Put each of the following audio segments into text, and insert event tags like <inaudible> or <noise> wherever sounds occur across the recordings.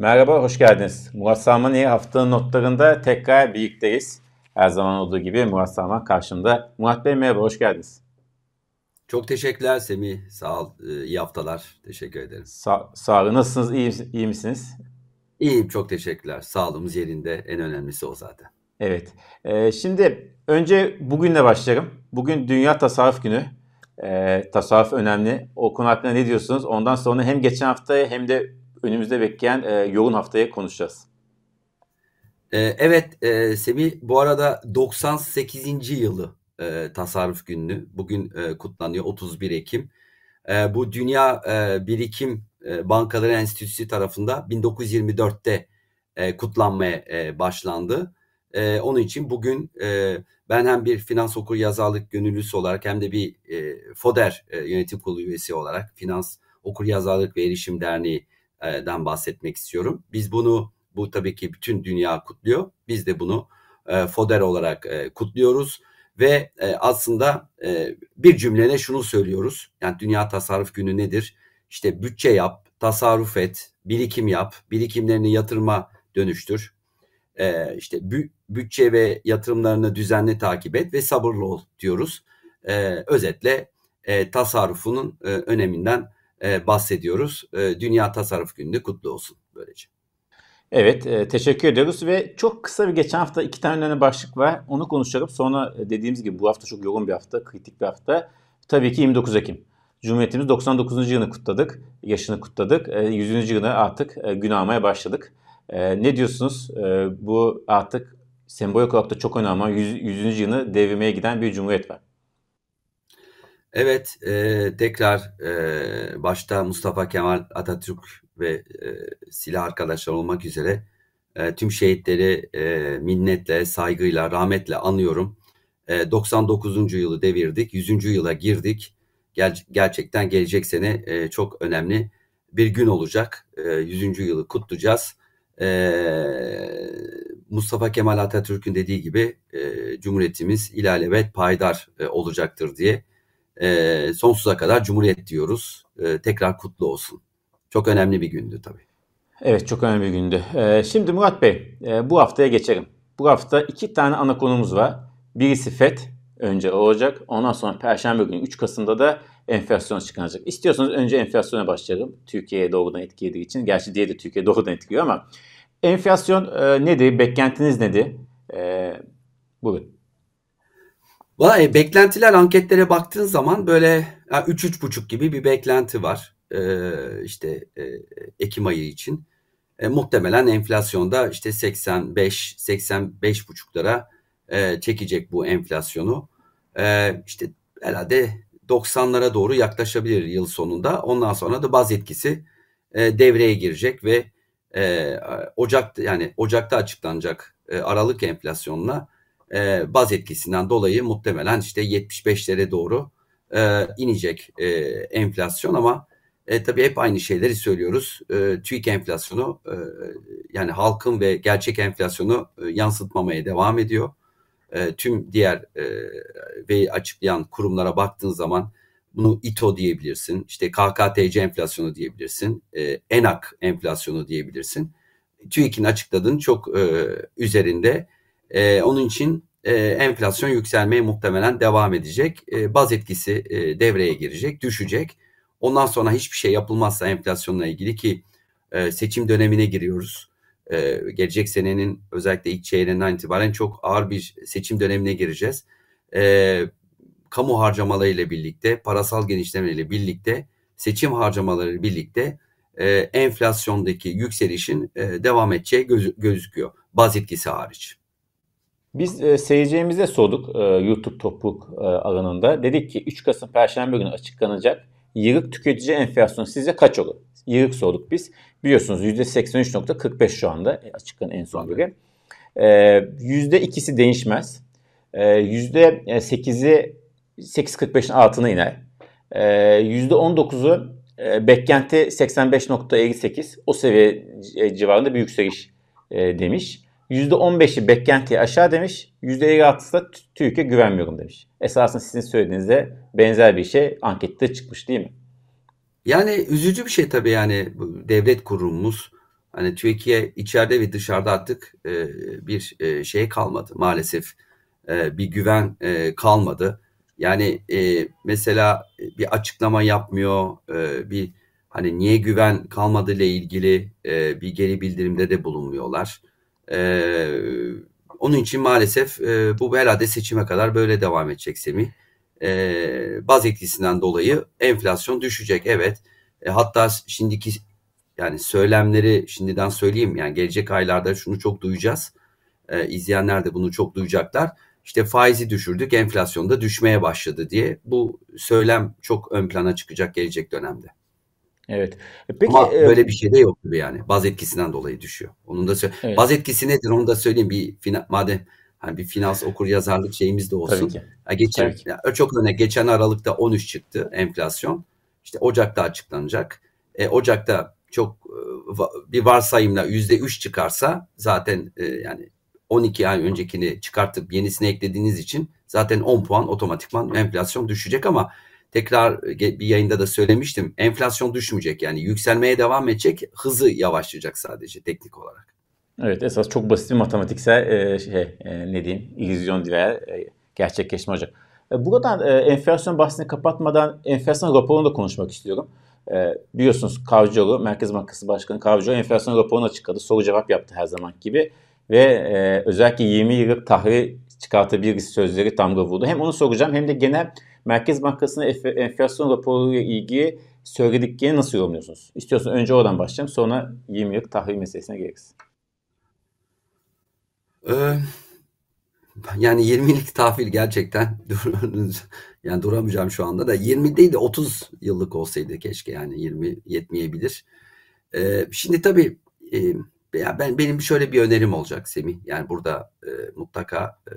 Merhaba, hoş geldiniz. Murat Salmani haftanın notlarında tekrar birlikteyiz. Her zaman olduğu gibi Murat Salman karşımda. Murat Bey merhaba, hoş geldiniz. Çok teşekkürler Semih. Sağ ol. Ee, iyi haftalar. Teşekkür ederim. Sa sağ olun. Nasılsınız? İyi, iyi misiniz? İyiyim. Çok teşekkürler. Sağlığımız yerinde. En önemlisi o zaten. Evet. Ee, şimdi önce bugünle başlayalım. Bugün Dünya Tasarruf Günü. Ee, tasarruf önemli. O konu hakkında ne diyorsunuz? Ondan sonra hem geçen haftaya hem de önümüzde bekleyen e, yoğun haftaya konuşacağız. Ee, evet e, Semih bu arada 98. yılı e, tasarruf günü bugün e, kutlanıyor 31 Ekim. E, bu Dünya e, Birikim e, Bankaları Enstitüsü tarafında 1924'te e, kutlanmaya e, başlandı. E, onun için bugün e, ben hem bir finans okur yazarlık gönüllüsü olarak hem de bir e, FODER e, yönetim kurulu üyesi olarak Finans Okur Yazarlık ve Erişim Derneği'den bahsetmek istiyorum. Biz bunu bu tabii ki bütün dünya kutluyor. Biz de bunu e, FODER olarak e, kutluyoruz ve e, aslında e, bir cümleyle şunu söylüyoruz. Yani Dünya Tasarruf Günü nedir? İşte bütçe yap, tasarruf et, birikim yap, birikimlerini yatırıma dönüştür. E, işte bü, bütçe ve yatırımlarını düzenli takip et ve sabırlı ol diyoruz. E, özetle e, tasarrufunun e, öneminden e, bahsediyoruz. E, Dünya Tasarruf Günü kutlu olsun böylece. Evet, e, teşekkür ediyoruz ve çok kısa bir geçen hafta iki tane önemli başlık var. Onu konuşalım. Sonra e, dediğimiz gibi bu hafta çok yoğun bir hafta, kritik bir hafta. Tabii ki 29 Ekim. Cumhuriyetimiz 99. yılını kutladık, yaşını kutladık. E, 100. yılını artık gün almaya başladık. Ne diyorsunuz? Bu artık sembolik olarak da çok önemli ama 100. 100. yılını devirmeye giden bir cumhuriyet var. Evet, e, tekrar e, başta Mustafa Kemal Atatürk ve e, silah arkadaşlar olmak üzere e, tüm şehitleri e, minnetle, saygıyla, rahmetle anıyorum. E, 99. yılı devirdik, 100. yıla girdik. Ger gerçekten gelecek sene e, çok önemli bir gün olacak. E, 100. yılı kutlayacağız. E, Mustafa Kemal Atatürk'ün dediği gibi e, Cumhuriyetimiz ilelebet payidar e, olacaktır diye e, sonsuza kadar Cumhuriyet diyoruz. E, tekrar kutlu olsun. Çok önemli bir gündü tabii. Evet çok önemli bir gündü. Ee, şimdi Murat Bey e, bu haftaya geçelim. Bu hafta iki tane ana konumuz var. Birisi FED önce olacak. Ondan sonra Perşembe günü 3 Kasım'da da enflasyon çıkacak. İstiyorsanız önce enflasyona başlayalım. Türkiye'ye doğrudan etkilediği için. Gerçi diye de Türkiye doğrudan etkiliyor ama enflasyon e, nedir? Beklentiniz nedir? E, buyurun. Vay, beklentiler anketlere baktığın zaman böyle 3-3,5 gibi bir beklenti var. Ee, işte e, Ekim ayı için. E, muhtemelen enflasyonda işte 85 85 buçuklara e, çekecek bu enflasyonu. E, işte herhalde 90'lara doğru yaklaşabilir yıl sonunda. Ondan sonra da baz etkisi e, devreye girecek ve e, Ocak yani Ocak'ta açıklanacak e, Aralık enflasyonuna e, baz etkisinden dolayı muhtemelen işte 75'lere doğru e, inecek e, enflasyon ama e, tabii hep aynı şeyleri söylüyoruz. E, TÜİK enflasyonu e, yani halkın ve gerçek enflasyonu e, yansıtmamaya devam ediyor. E, tüm diğer e, ve açıklayan kurumlara baktığın zaman bunu İTO diyebilirsin, işte KKTC enflasyonu diyebilirsin, e, ENAK enflasyonu diyebilirsin. TÜİK'in açıkladığının çok e, üzerinde. E, onun için e, enflasyon yükselmeye muhtemelen devam edecek. E, baz etkisi e, devreye girecek, düşecek. Ondan sonra hiçbir şey yapılmazsa enflasyonla ilgili ki e, seçim dönemine giriyoruz. E, gelecek senenin özellikle ilk çeyreğinden itibaren çok ağır bir seçim dönemine gireceğiz. E, kamu harcamalarıyla birlikte, parasal genişlemeyle birlikte, seçim harcamaları birlikte e, enflasyondaki yükselişin e, devam edeceği göz, gözüküyor. Baz etkisi hariç. Biz e, seyircilerimize sorduk e, YouTube topluluk e, alanında. Dedik ki 3 Kasım Perşembe günü açıklanacak yıllık tüketici enflasyonu sizce kaç olur? Yıllık sorduk biz. Biliyorsunuz %83.45 şu anda e, açıklanan en son veri. Ee, %2'si değişmez. Ee, %8'i 8.45'in altına iner. Ee, %19'u e, beklenti 85.58 o seviye e, civarında bir yükseliş e, demiş. %15'i beklentiye aşağı demiş. %56'sı da TÜİK'e güvenmiyorum demiş. Esasında sizin söylediğinizde benzer bir şey ankette çıkmış değil mi? Yani üzücü bir şey tabii yani devlet kurumumuz Hani Türkiye içeride ve dışarıda artık e, bir e, şey kalmadı maalesef. E, bir güven e, kalmadı. Yani e, mesela bir açıklama yapmıyor, e, bir hani niye güven kalmadı ile ilgili e, bir geri bildirimde de bulunmuyorlar. E, onun için maalesef e, bu herhalde seçime kadar böyle devam edecek Semih. E, baz etkisinden dolayı enflasyon düşecek evet. E, hatta şimdiki yani söylemleri şimdiden söyleyeyim yani gelecek aylarda şunu çok duyacağız. E, izleyenler de bunu çok duyacaklar. İşte faizi düşürdük, enflasyon da düşmeye başladı diye bu söylem çok ön plana çıkacak gelecek dönemde. Evet. E, peki, Ama e, böyle bir şey de yok gibi yani. Baz etkisinden dolayı düşüyor. Onun da söyle. Evet. Baz etkisi nedir onu da söyleyeyim. Bir fina, madem hani bir finans okur yazarlık şeyimiz de olsun. Tabii ki. Ya geçen Tabii ki. Ya çok örnek geçen Aralık'ta 13 çıktı enflasyon. İşte Ocak'ta açıklanacak. E, Ocak'ta çok e, bir varsayımla yüzde üç çıkarsa zaten e, yani 12 ay öncekini çıkartıp yenisini eklediğiniz için zaten 10 puan otomatikman enflasyon düşecek ama tekrar bir yayında da söylemiştim. Enflasyon düşmeyecek yani yükselmeye devam edecek. Hızı yavaşlayacak sadece teknik olarak. Evet esas çok basit bir matematiksel e, şey e, ne diyeyim illüzyon veya e, gerçekleşme olacak. E, buradan e, enflasyon bahsini kapatmadan enflasyon raporunu da konuşmak istiyorum. E, biliyorsunuz Kavcıoğlu, Merkez Bankası Başkanı Kavcıoğlu enflasyon raporunu açıkladı. Soru cevap yaptı her zaman gibi. Ve e, özellikle 20 yıllık tahvil çıkartabiliriz sözleri damga vurdu. Hem onu soracağım hem de genel Merkez Bankası'nın enflasyon raporuyla ilgili söylediklerini nasıl yorumluyorsunuz? İstiyorsan önce oradan başlayalım sonra 20 yıllık tahvil meselesine geliriz. Ee, yani 20'lik tahvil gerçekten <laughs> yani duramayacağım şu anda da 20 değil de 30 yıllık olsaydı keşke yani 20 yetmeyebilir. Ee, şimdi tabii e, ya ben benim şöyle bir önerim olacak Semih. Yani burada e, mutlaka e,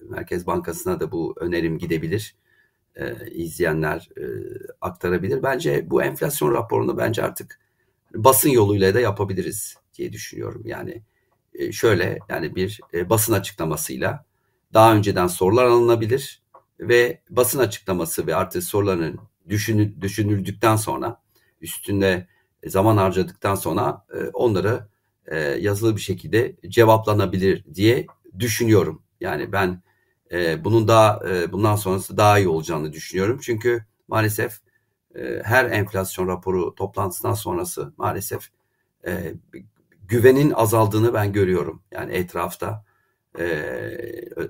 Merkez Bankası'na da bu önerim gidebilir. E, izleyenler e, aktarabilir. Bence bu enflasyon raporunu bence artık basın yoluyla da yapabiliriz diye düşünüyorum. Yani e, şöyle yani bir e, basın açıklamasıyla daha önceden sorular alınabilir ve basın açıklaması ve artık soruların düşünü, düşünüldükten sonra üstünde zaman harcadıktan sonra e, onları e, yazılı bir şekilde cevaplanabilir diye düşünüyorum. Yani ben e, bunun daha e, bundan sonrası daha iyi olacağını düşünüyorum. Çünkü maalesef e, her enflasyon raporu toplantısından sonrası maalesef e, güvenin azaldığını ben görüyorum. Yani etrafta e,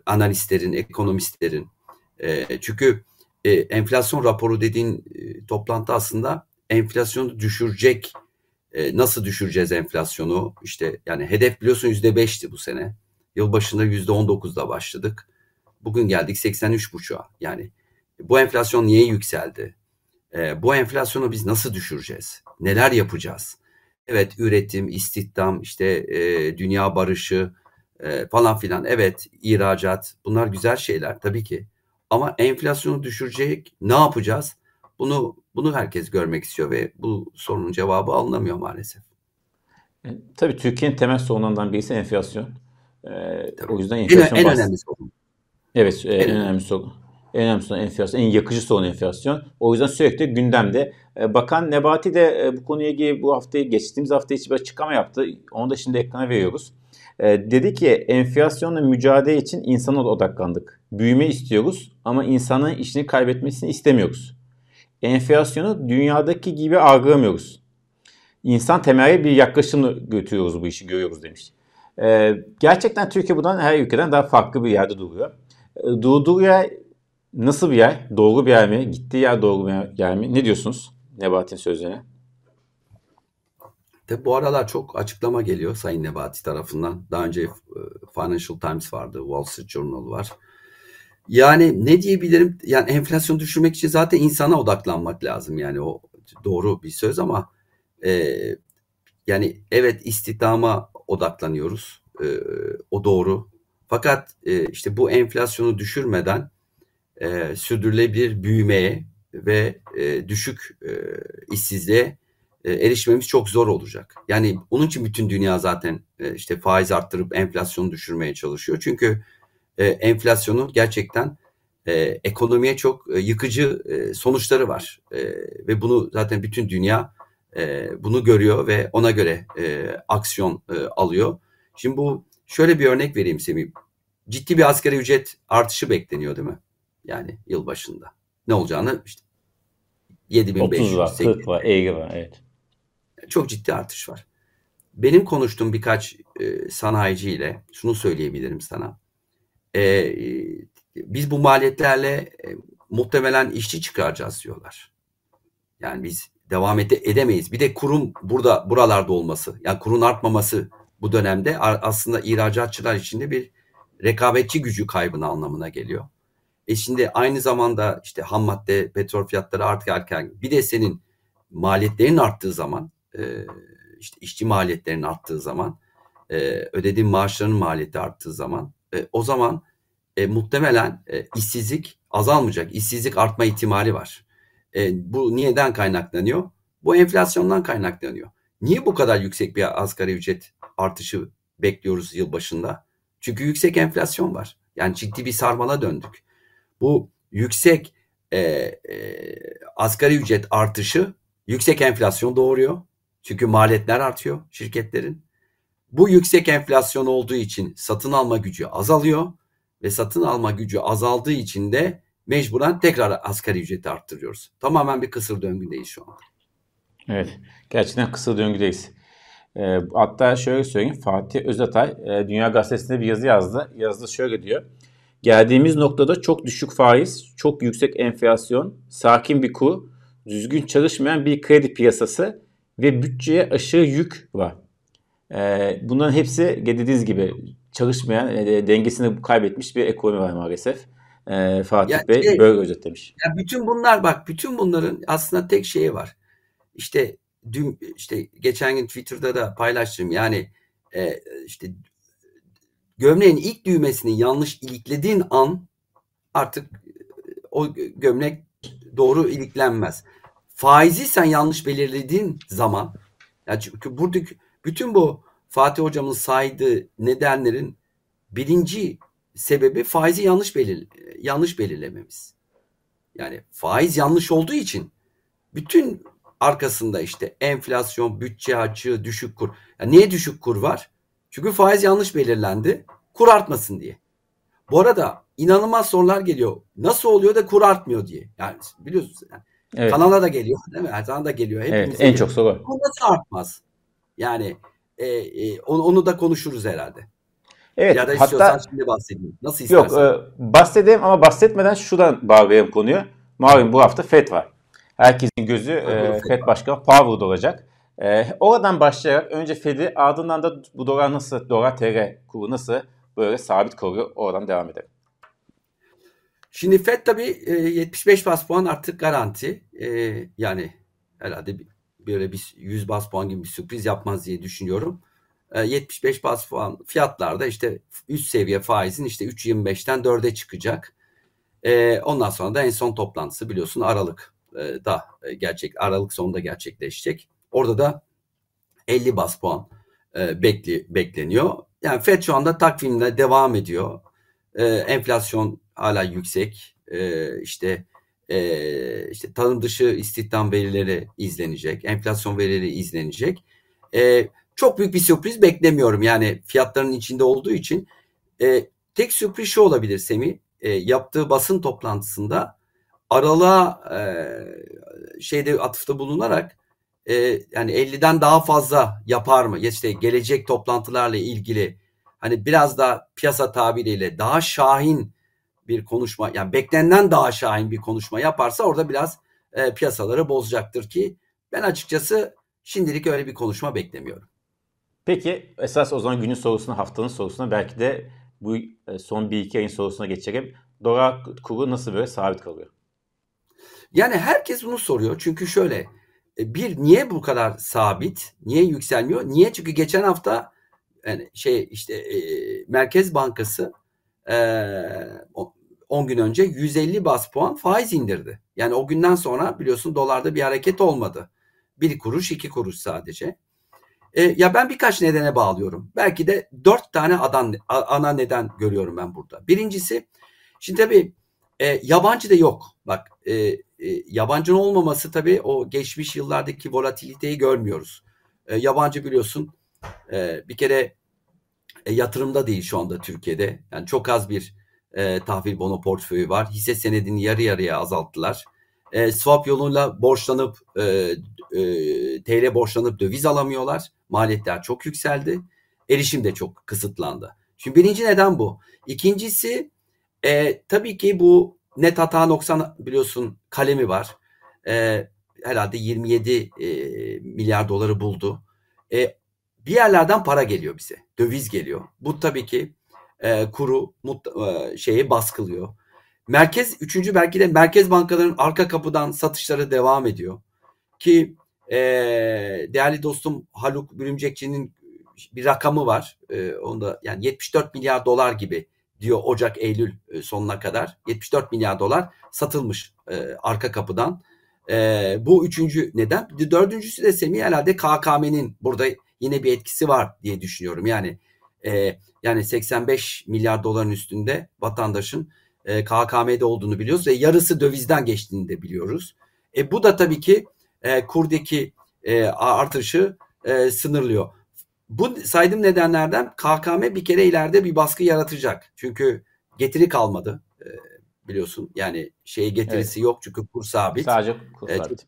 analistlerin, ekonomistlerin. E, çünkü e, enflasyon raporu dediğin e, toplantı aslında enflasyonu düşürecek. E, nasıl düşüreceğiz enflasyonu? İşte yani hedef biliyorsun yüzde beşti bu sene. Yıl başında yüzde on dokuzda başladık. Bugün geldik 83,5'a. Yani bu enflasyon niye yükseldi? E, bu enflasyonu biz nasıl düşüreceğiz? Neler yapacağız? Evet üretim, istihdam, işte e, dünya barışı e, falan filan. Evet ihracat bunlar güzel şeyler tabii ki. Ama enflasyonu düşürecek ne yapacağız? Bunu bunu herkes görmek istiyor ve bu sorunun cevabı alınamıyor maalesef. E, tabii Türkiye'nin temel sorunlarından birisi enflasyon. E, o yüzden enflasyon en, en önemli sorun. Evet, en, en önemli sorun. En önemli sorun enflasyon, en yakıcı sorun enflasyon. O yüzden sürekli gündemde. E, Bakan Nebati de e, bu konuya ilgili bu hafta, geçtiğimiz hafta hiçbir açıklama yaptı. Onu da şimdi ekrana veriyoruz. E, dedi ki enflasyonla mücadele için insana odaklandık. Büyüme istiyoruz ama insanın işini kaybetmesini istemiyoruz. Enflasyonu dünyadaki gibi algılamıyoruz. İnsan temelli bir yaklaşımla götürüyoruz bu işi görüyoruz demiş. gerçekten Türkiye bundan her ülkeden daha farklı bir yerde duruyor. E, durduğu yer nasıl bir yer? Doğru bir yer mi? Gittiği yer doğru bir yer mi? Ne diyorsunuz Nebati'nin sözlerine? Tabi bu aralar çok açıklama geliyor Sayın Nebati tarafından. Daha önce e, Financial Times vardı, Wall Street Journal var. Yani ne diyebilirim? Yani enflasyon düşürmek için zaten insana odaklanmak lazım. Yani o doğru bir söz ama e, yani evet istihdama odaklanıyoruz. E, o doğru. Fakat e, işte bu enflasyonu düşürmeden e, sürdürülebilir büyümeye ve e, düşük e, işsizliğe e, erişmemiz çok zor olacak. Yani onun için bütün dünya zaten e, işte faiz arttırıp enflasyonu düşürmeye çalışıyor. Çünkü e, enflasyonun gerçekten e, ekonomiye çok e, yıkıcı e, sonuçları var. E, ve bunu zaten bütün dünya e, bunu görüyor ve ona göre e, aksiyon e, alıyor. Şimdi bu şöyle bir örnek vereyim Semih. Ciddi bir asgari ücret artışı bekleniyor değil mi? Yani yıl başında. Ne olacağını işte 7500, 30 var, 40 var, 50 var evet. Çok ciddi artış var. Benim konuştuğum birkaç e, sanayiciyle şunu söyleyebilirim sana. E, biz bu maliyetlerle e, muhtemelen işçi çıkaracağız diyorlar. Yani biz devam ede edemeyiz. Bir de kurum burada buralarda olması, yani kurun artmaması bu dönemde aslında ihracatçılar için de bir rekabetçi gücü kaybını anlamına geliyor. E şimdi aynı zamanda işte ham madde, petrol fiyatları artarken bir de senin maliyetlerin arttığı zaman, e, işte işçi maliyetlerinin arttığı zaman, e, ödediğin maaşların maliyeti arttığı zaman, e, o zaman e, muhtemelen e, işsizlik azalmayacak, işsizlik artma ihtimali var. E, bu niyeden kaynaklanıyor? Bu enflasyondan kaynaklanıyor. Niye bu kadar yüksek bir asgari ücret artışı bekliyoruz yıl başında? Çünkü yüksek enflasyon var. Yani ciddi bir sarmala döndük. Bu yüksek e, e, asgari ücret artışı yüksek enflasyon doğuruyor. Çünkü maliyetler artıyor şirketlerin. Bu yüksek enflasyon olduğu için satın alma gücü azalıyor ve satın alma gücü azaldığı için de mecburen tekrar asgari ücreti arttırıyoruz. Tamamen bir kısır döngüdeyiz şu an. Evet, gerçekten kısır döngüdeyiz. E, hatta şöyle söyleyeyim, Fatih Özatay e, Dünya Gazetesi'nde bir yazı yazdı. Yazdı şöyle diyor. Geldiğimiz noktada çok düşük faiz, çok yüksek enflasyon, sakin bir kur, düzgün çalışmayan bir kredi piyasası ve bütçeye aşırı yük var. E, bunların hepsi dediğiniz gibi çalışmayan, e, dengesini kaybetmiş bir ekonomi var maalesef. E, Fatih yani Bey şey, böyle özetlemiş. Ya bütün bunlar bak, bütün bunların aslında tek şeyi var. İşte dün işte geçen gün Twitter'da da paylaştım. Yani e, işte gömleğin ilk düğmesini yanlış iliklediğin an artık o gömlek doğru iliklenmez. Faizi sen yanlış belirlediğin zaman yani çünkü buradaki bütün bu Fatih hocamın saydığı nedenlerin birinci sebebi faizi yanlış belir yanlış belirlememiz. Yani faiz yanlış olduğu için bütün arkasında işte enflasyon, bütçe açığı, düşük kur. Yani niye düşük kur var? Çünkü faiz yanlış belirlendi. Kur artmasın diye. Bu arada inanılmaz sorular geliyor. Nasıl oluyor da kur artmıyor diye. Yani biliyorsunuz yani. Evet. Kanala da geliyor değil mi? Sana da geliyor. Hepimiz evet, en geliyor. çok soru. Kur nasıl artmaz? Yani e, e, onu, onu da konuşuruz herhalde. Evet, ya da hatta şimdi bahsedeyim. Nasıl istersen. Yok, e, bahsedeyim ama bahsetmeden şuradan bağlayalım konuyu. Malum bu hafta FED var. Herkesin gözü e, FED Başkanı Powell'da olacak. E, oradan başlayarak önce FED'i ardından da bu dolar nasıl, dolar TL kuru nasıl böyle sabit kalıyor oradan devam edelim. Şimdi FED tabii e, 75 bas puan artık garanti. E, yani herhalde böyle bir 100 bas puan gibi bir sürpriz yapmaz diye düşünüyorum. E, 75 bas puan fiyatlarda işte üst seviye faizin işte 3.25'ten 4'e çıkacak. E, ondan sonra da en son toplantısı biliyorsun Aralık e, da e, gerçek Aralık sonunda gerçekleşecek. Orada da 50 bas puan e, bekli, bekleniyor. Yani FED şu anda takvimle devam ediyor. Enflasyon hala yüksek. İşte işte tarım dışı istihdam verileri izlenecek. Enflasyon verileri izlenecek. Çok büyük bir sürpriz beklemiyorum. Yani fiyatların içinde olduğu için. Tek sürpriz şu olabilir Semih. Yaptığı basın toplantısında aralığa e, şeyde atıfta bulunarak e, yani 50'den daha fazla yapar mı? İşte gelecek toplantılarla ilgili hani biraz da piyasa tabiriyle daha şahin bir konuşma yani beklenenden daha şahin bir konuşma yaparsa orada biraz e, piyasaları bozacaktır ki ben açıkçası şimdilik öyle bir konuşma beklemiyorum. Peki esas o zaman günün sorusuna haftanın sorusuna belki de bu e, son bir iki ayın sorusuna geçelim. Dolar kuru nasıl böyle sabit kalıyor? Yani herkes bunu soruyor. Çünkü şöyle e, bir niye bu kadar sabit? Niye yükselmiyor? Niye? Çünkü geçen hafta yani şey işte e, Merkez Bankası e, 10 gün önce 150 bas puan faiz indirdi. Yani o günden sonra biliyorsun dolarda bir hareket olmadı. Bir kuruş iki kuruş sadece. E, ya ben birkaç nedene bağlıyorum. Belki de dört tane adan, ana neden görüyorum ben burada. Birincisi şimdi tabii e, yabancı da yok. Bak e, yabancının olmaması tabii o geçmiş yıllardaki volatiliteyi görmüyoruz. E, yabancı biliyorsun e, bir kere e, yatırımda değil şu anda Türkiye'de. Yani çok az bir e, tahvil bono portföyü var. Hisse senedini yarı yarıya azalttılar. E, swap yoluyla borçlanıp e, e, TL borçlanıp döviz alamıyorlar. Maliyetler çok yükseldi. Erişim de çok kısıtlandı. Şimdi birinci neden bu. İkincisi e, tabii ki bu net hata 90 biliyorsun kalemi var. E, herhalde 27 e, milyar doları buldu. E, bir yerlerden para geliyor bize. Döviz geliyor. Bu tabii ki e, kuru mut, e, şeyi baskılıyor. Merkez üçüncü belki de merkez bankaların arka kapıdan satışları devam ediyor. Ki e, değerli dostum Haluk Bürümcekçi'nin bir rakamı var. E, onda yani 74 milyar dolar gibi diyor Ocak Eylül e, sonuna kadar 74 milyar dolar satılmış e, arka kapıdan. E, bu üçüncü neden. Dördüncüsü de Semih herhalde KKM'nin burada yine bir etkisi var diye düşünüyorum. Yani e, yani 85 milyar doların üstünde vatandaşın e, KKM'de olduğunu biliyoruz ve yarısı dövizden geçtiğini de biliyoruz. E, bu da tabii ki e, kurdaki e, artışı e, sınırlıyor. Bu saydığım nedenlerden KKM bir kere ileride bir baskı yaratacak. Çünkü getiri kalmadı e, biliyorsun. Yani şey getirisi evet. yok çünkü kur sabit. Sadece kur sabit. E,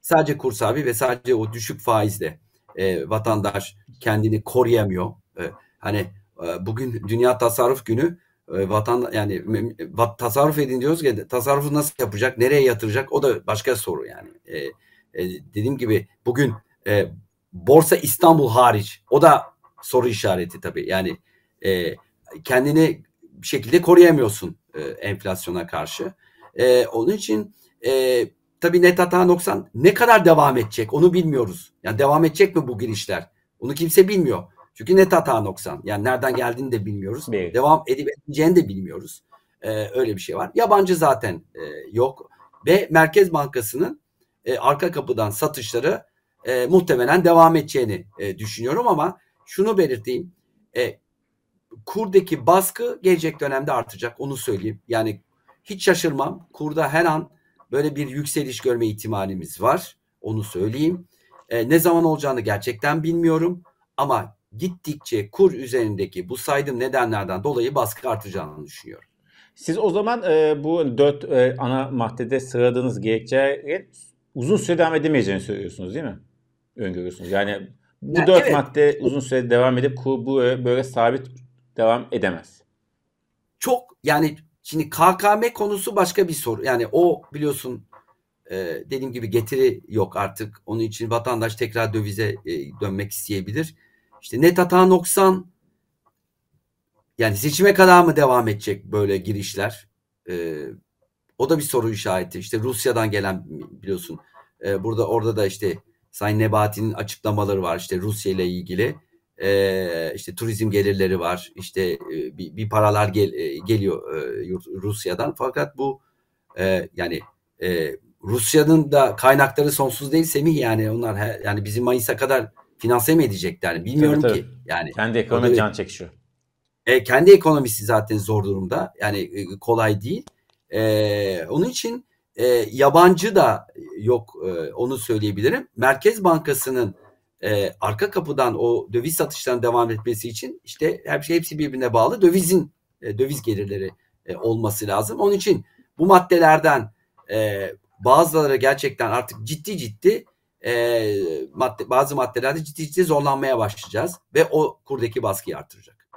sadece kur sabit ve sadece o düşük faizle e, vatandaş kendini koruyamıyor. E, hani e, bugün Dünya Tasarruf Günü e, vatan yani va, tasarruf edin diyoruz ki tasarrufu nasıl yapacak, nereye yatıracak o da başka soru yani. E, e, dediğim gibi bugün e, Borsa İstanbul hariç o da soru işareti tabii. Yani e, kendini bir şekilde koruyamıyorsun e, enflasyona karşı. E, onun için e, tabii net hata 90 ne kadar devam edecek onu bilmiyoruz. Yani devam edecek mi bu girişler? Onu kimse bilmiyor. Çünkü net hata 90. Yani nereden geldiğini de bilmiyoruz. Bir. Devam edip edeceğini de bilmiyoruz. Ee, öyle bir şey var. Yabancı zaten e, yok. Ve Merkez Bankası'nın e, arka kapıdan satışları e, muhtemelen devam edeceğini e, düşünüyorum ama şunu belirteyim. E, kurdaki baskı gelecek dönemde artacak. Onu söyleyeyim. Yani hiç şaşırmam. Kurda her an böyle bir yükseliş görme ihtimalimiz var. Onu söyleyeyim. E, ne zaman olacağını gerçekten bilmiyorum. Ama gittikçe kur üzerindeki bu saydığım nedenlerden dolayı baskı artacağını düşünüyorum. Siz o zaman e, bu dört e, ana maddede sıradığınız gerekçelerin uzun süre devam edemeyeceğini söylüyorsunuz değil mi? Öngörüyorsunuz. Yani bu yani dört evet. madde uzun süre devam edip kur bu böyle sabit devam edemez. Çok yani şimdi KKM konusu başka bir soru. Yani o biliyorsun e, dediğim gibi getiri yok artık. Onun için vatandaş tekrar dövize e, dönmek isteyebilir. İşte net hata noksan yani seçime kadar mı devam edecek böyle girişler? Ee, o da bir soru işareti. İşte Rusya'dan gelen biliyorsun. Ee, burada orada da işte Sayın Nebati'nin açıklamaları var. İşte Rusya ile ilgili. Ee, işte turizm gelirleri var. İşte e, bir, bir paralar gel, e, geliyor e, Rusya'dan. Fakat bu e, yani e, Rusya'nın da kaynakları sonsuz değil Semih yani onlar he, yani bizim Mayıs'a kadar finanse mi edecekler? Bilmiyorum tabii, tabii. ki. Yani kendi ekonomi can çekişiyor. E, kendi ekonomisi zaten zor durumda. Yani e, kolay değil. E, onun için e, yabancı da yok e, onu söyleyebilirim. Merkez Bankası'nın e, arka kapıdan o döviz satışlarının devam etmesi için işte her şey hepsi birbirine bağlı. Dövizin e, döviz gelirleri e, olması lazım. Onun için bu maddelerden e, bazıları gerçekten artık ciddi ciddi e, madde, bazı maddelerde ciddi ciddi zorlanmaya başlayacağız ve o kurdaki baskıyı artıracak.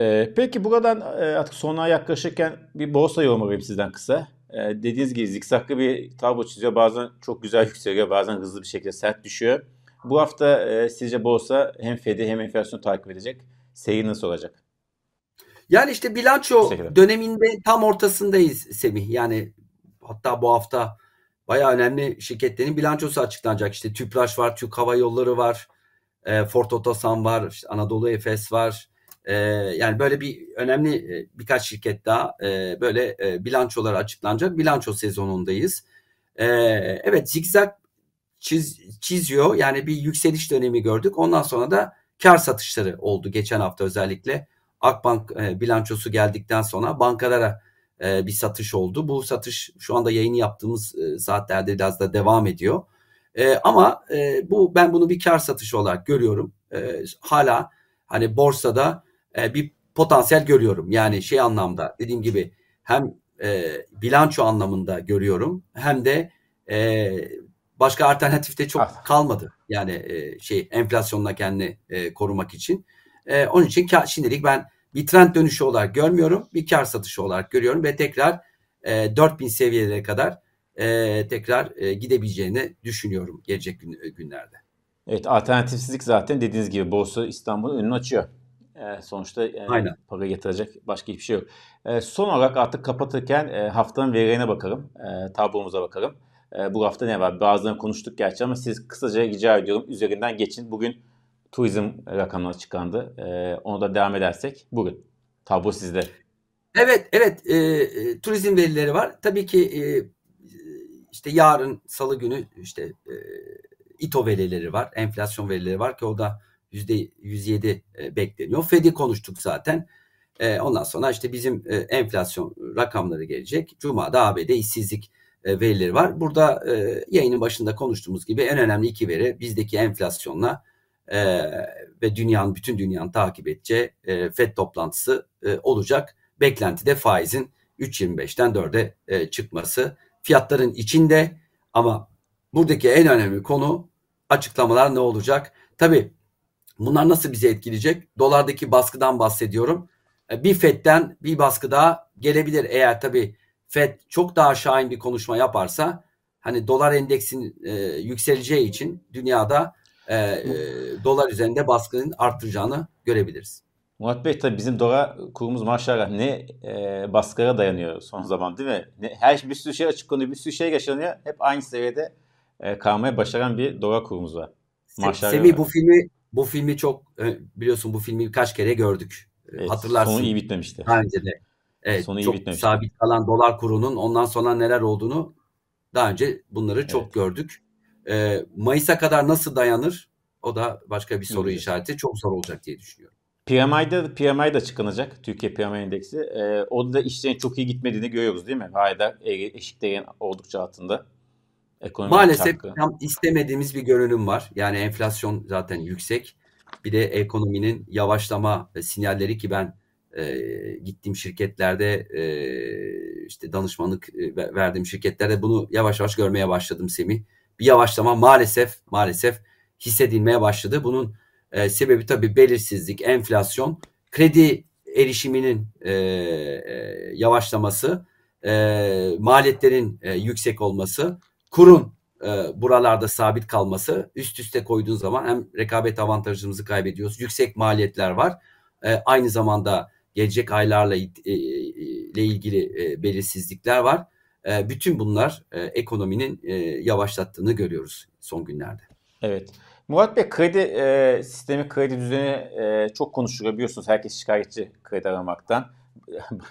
Ee, peki buradan e, artık sona yaklaşırken bir borsa yorum alayım sizden kısa. Ee, dediğiniz gibi zikzaklı bir tablo çiziyor. Bazen çok güzel <laughs> yükseliyor, bazen hızlı bir şekilde sert düşüyor. Bu hafta e, sizce borsa hem Fed'i hem enflasyonu takip edecek. Seyir nasıl olacak? Yani işte bilanço döneminde tam ortasındayız Semih. Yani hatta bu hafta bayağı önemli şirketlerin bilançosu açıklanacak. İşte Tüpraş var, Türk Hava Yolları var, e, Ford Otosan var, işte Anadolu Efes var. E, yani böyle bir önemli e, birkaç şirket daha e, böyle e, bilançoları açıklanacak. Bilanço sezonundayız. E, evet zikzak çiz, çiziyor. Yani bir yükseliş dönemi gördük. Ondan sonra da kar satışları oldu geçen hafta özellikle. Akbank e, bilançosu geldikten sonra bankalara bir satış oldu. Bu satış şu anda yayını yaptığımız saatlerde biraz da devam ediyor. Ama bu ben bunu bir kar satışı olarak görüyorum. Hala hani borsada e, bir potansiyel görüyorum. Yani şey anlamda dediğim gibi hem e, bilanço anlamında görüyorum hem de e, başka alternatifte çok ah. kalmadı. Yani e, şey enflasyonla kendini e, korumak için. E, onun için kar, şimdilik ben bir trend dönüşü olarak görmüyorum. Bir kar satışı olarak görüyorum ve tekrar e, 4000 seviyelere kadar e, tekrar e, gidebileceğini düşünüyorum gelecek gün, günlerde. Evet alternatifsizlik zaten dediğiniz gibi Borsa İstanbul'un önünü açıyor. E, sonuçta e, Aynen. para getirecek başka hiçbir şey yok. E, son olarak artık kapatırken e, haftanın verilerine bakalım. E, tablomuza bakalım. E, bu hafta ne var? Bazılarını konuştuk gerçi ama siz kısaca rica ediyorum üzerinden geçin. Bugün turizm rakamları çıkandı. E, onu da devam edersek bugün. Tablo sizde. Evet, evet. E, turizm verileri var. Tabii ki e, işte yarın salı günü işte e, İTO verileri var. Enflasyon verileri var ki o da %107 e, bekleniyor. Fed'i konuştuk zaten. E, ondan sonra işte bizim e, enflasyon rakamları gelecek. Cuma'da ABD işsizlik verileri var. Burada yayının başında konuştuğumuz gibi en önemli iki veri bizdeki enflasyonla ve dünyanın bütün dünyanın takip edeceği FED toplantısı olacak. Beklentide faizin 3.25'ten 4'e e, çıkması. Fiyatların içinde ama buradaki en önemli konu açıklamalar ne olacak? Tabii bunlar nasıl bizi etkileyecek? Dolardaki baskıdan bahsediyorum. E, bir FED'den bir baskı daha gelebilir eğer tabii FED çok daha şahin bir konuşma yaparsa hani dolar endeksin e, yükseleceği için dünyada e, e, dolar üzerinde baskının arttıracağını görebiliriz. Murat Bey tabii bizim dolar kurumuz maşallah ne e, baskılara dayanıyor son zaman değil mi? Ne, her bir sürü şey açıklanıyor, bir sürü şey yaşanıyor. Hep aynı seviyede e, kalmaya başaran bir dolar kurumuz var. Maşallah. Semih bu filmi bu filmi çok e, biliyorsun bu filmi kaç kere gördük. E, evet, Hatırlarsın. Sonu iyi bitmemişti. Daha önce de. Evet, Sonu çok iyi bitmemişti. sabit kalan dolar kurunun ondan sonra neler olduğunu daha önce bunları çok evet. gördük. E, Mayıs'a kadar nasıl dayanır? O da başka bir soru evet. işareti. Çok zor olacak diye düşünüyorum. PMI'de PMI de açıklanacak. Türkiye PMI endeksi. E, o da işlerin çok iyi gitmediğini görüyoruz değil mi? Hala eşiklerin oldukça altında. Ekonomik Maalesef tam istemediğimiz bir görünüm var. Yani enflasyon zaten yüksek. Bir de ekonominin yavaşlama sinyalleri ki ben e, gittiğim şirketlerde e, işte danışmanlık e, verdiğim şirketlerde bunu yavaş yavaş görmeye başladım Semih. Bir yavaşlama maalesef maalesef hissedilmeye başladı. Bunun e, sebebi tabii belirsizlik, enflasyon, kredi erişiminin e, e, yavaşlaması, e, maliyetlerin e, yüksek olması, kurun e, buralarda sabit kalması üst üste koyduğun zaman hem rekabet avantajımızı kaybediyoruz. Yüksek maliyetler var. E, aynı zamanda gelecek aylarla e, ile ilgili e, belirsizlikler var. E, bütün bunlar e, ekonominin e, yavaşlattığını görüyoruz son günlerde. Evet. Murat Bey kredi e, sistemi, kredi düzeni e, çok konuşuluyor biliyorsunuz. Herkes şikayetçi kredi aramaktan.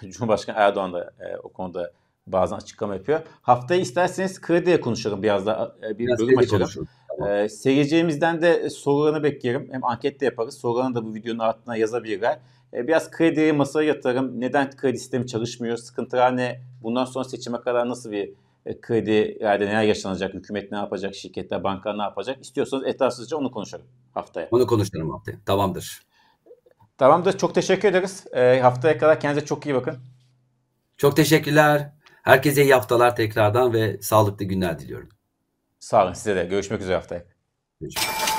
<laughs> Cumhurbaşkanı Erdoğan da e, o konuda bazen açıklama yapıyor. Haftaya isterseniz krediye konuşalım biraz da e, bir biraz bölüm açalım. Tamam. E, seyircilerimizden de sorularını beklerim. Hem anket de yaparız. Sorularını da bu videonun altına yazabilirler. E, biraz krediyi masaya yatırım. Neden kredi sistemi çalışmıyor? Sıkıntılar ne? Bundan sonra seçime kadar nasıl bir e, kredilerde neler yaşanacak, hükümet ne yapacak, şirketler, bankalar ne yapacak istiyorsanız etrafsızca onu konuşalım haftaya. Onu konuşalım haftaya. Tamamdır. Tamamdır. Çok teşekkür ederiz. E, haftaya kadar kendinize çok iyi bakın. Çok teşekkürler. Herkese iyi haftalar tekrardan ve sağlıklı günler diliyorum. Sağ olun size de. Görüşmek üzere haftaya. Görüşmek üzere.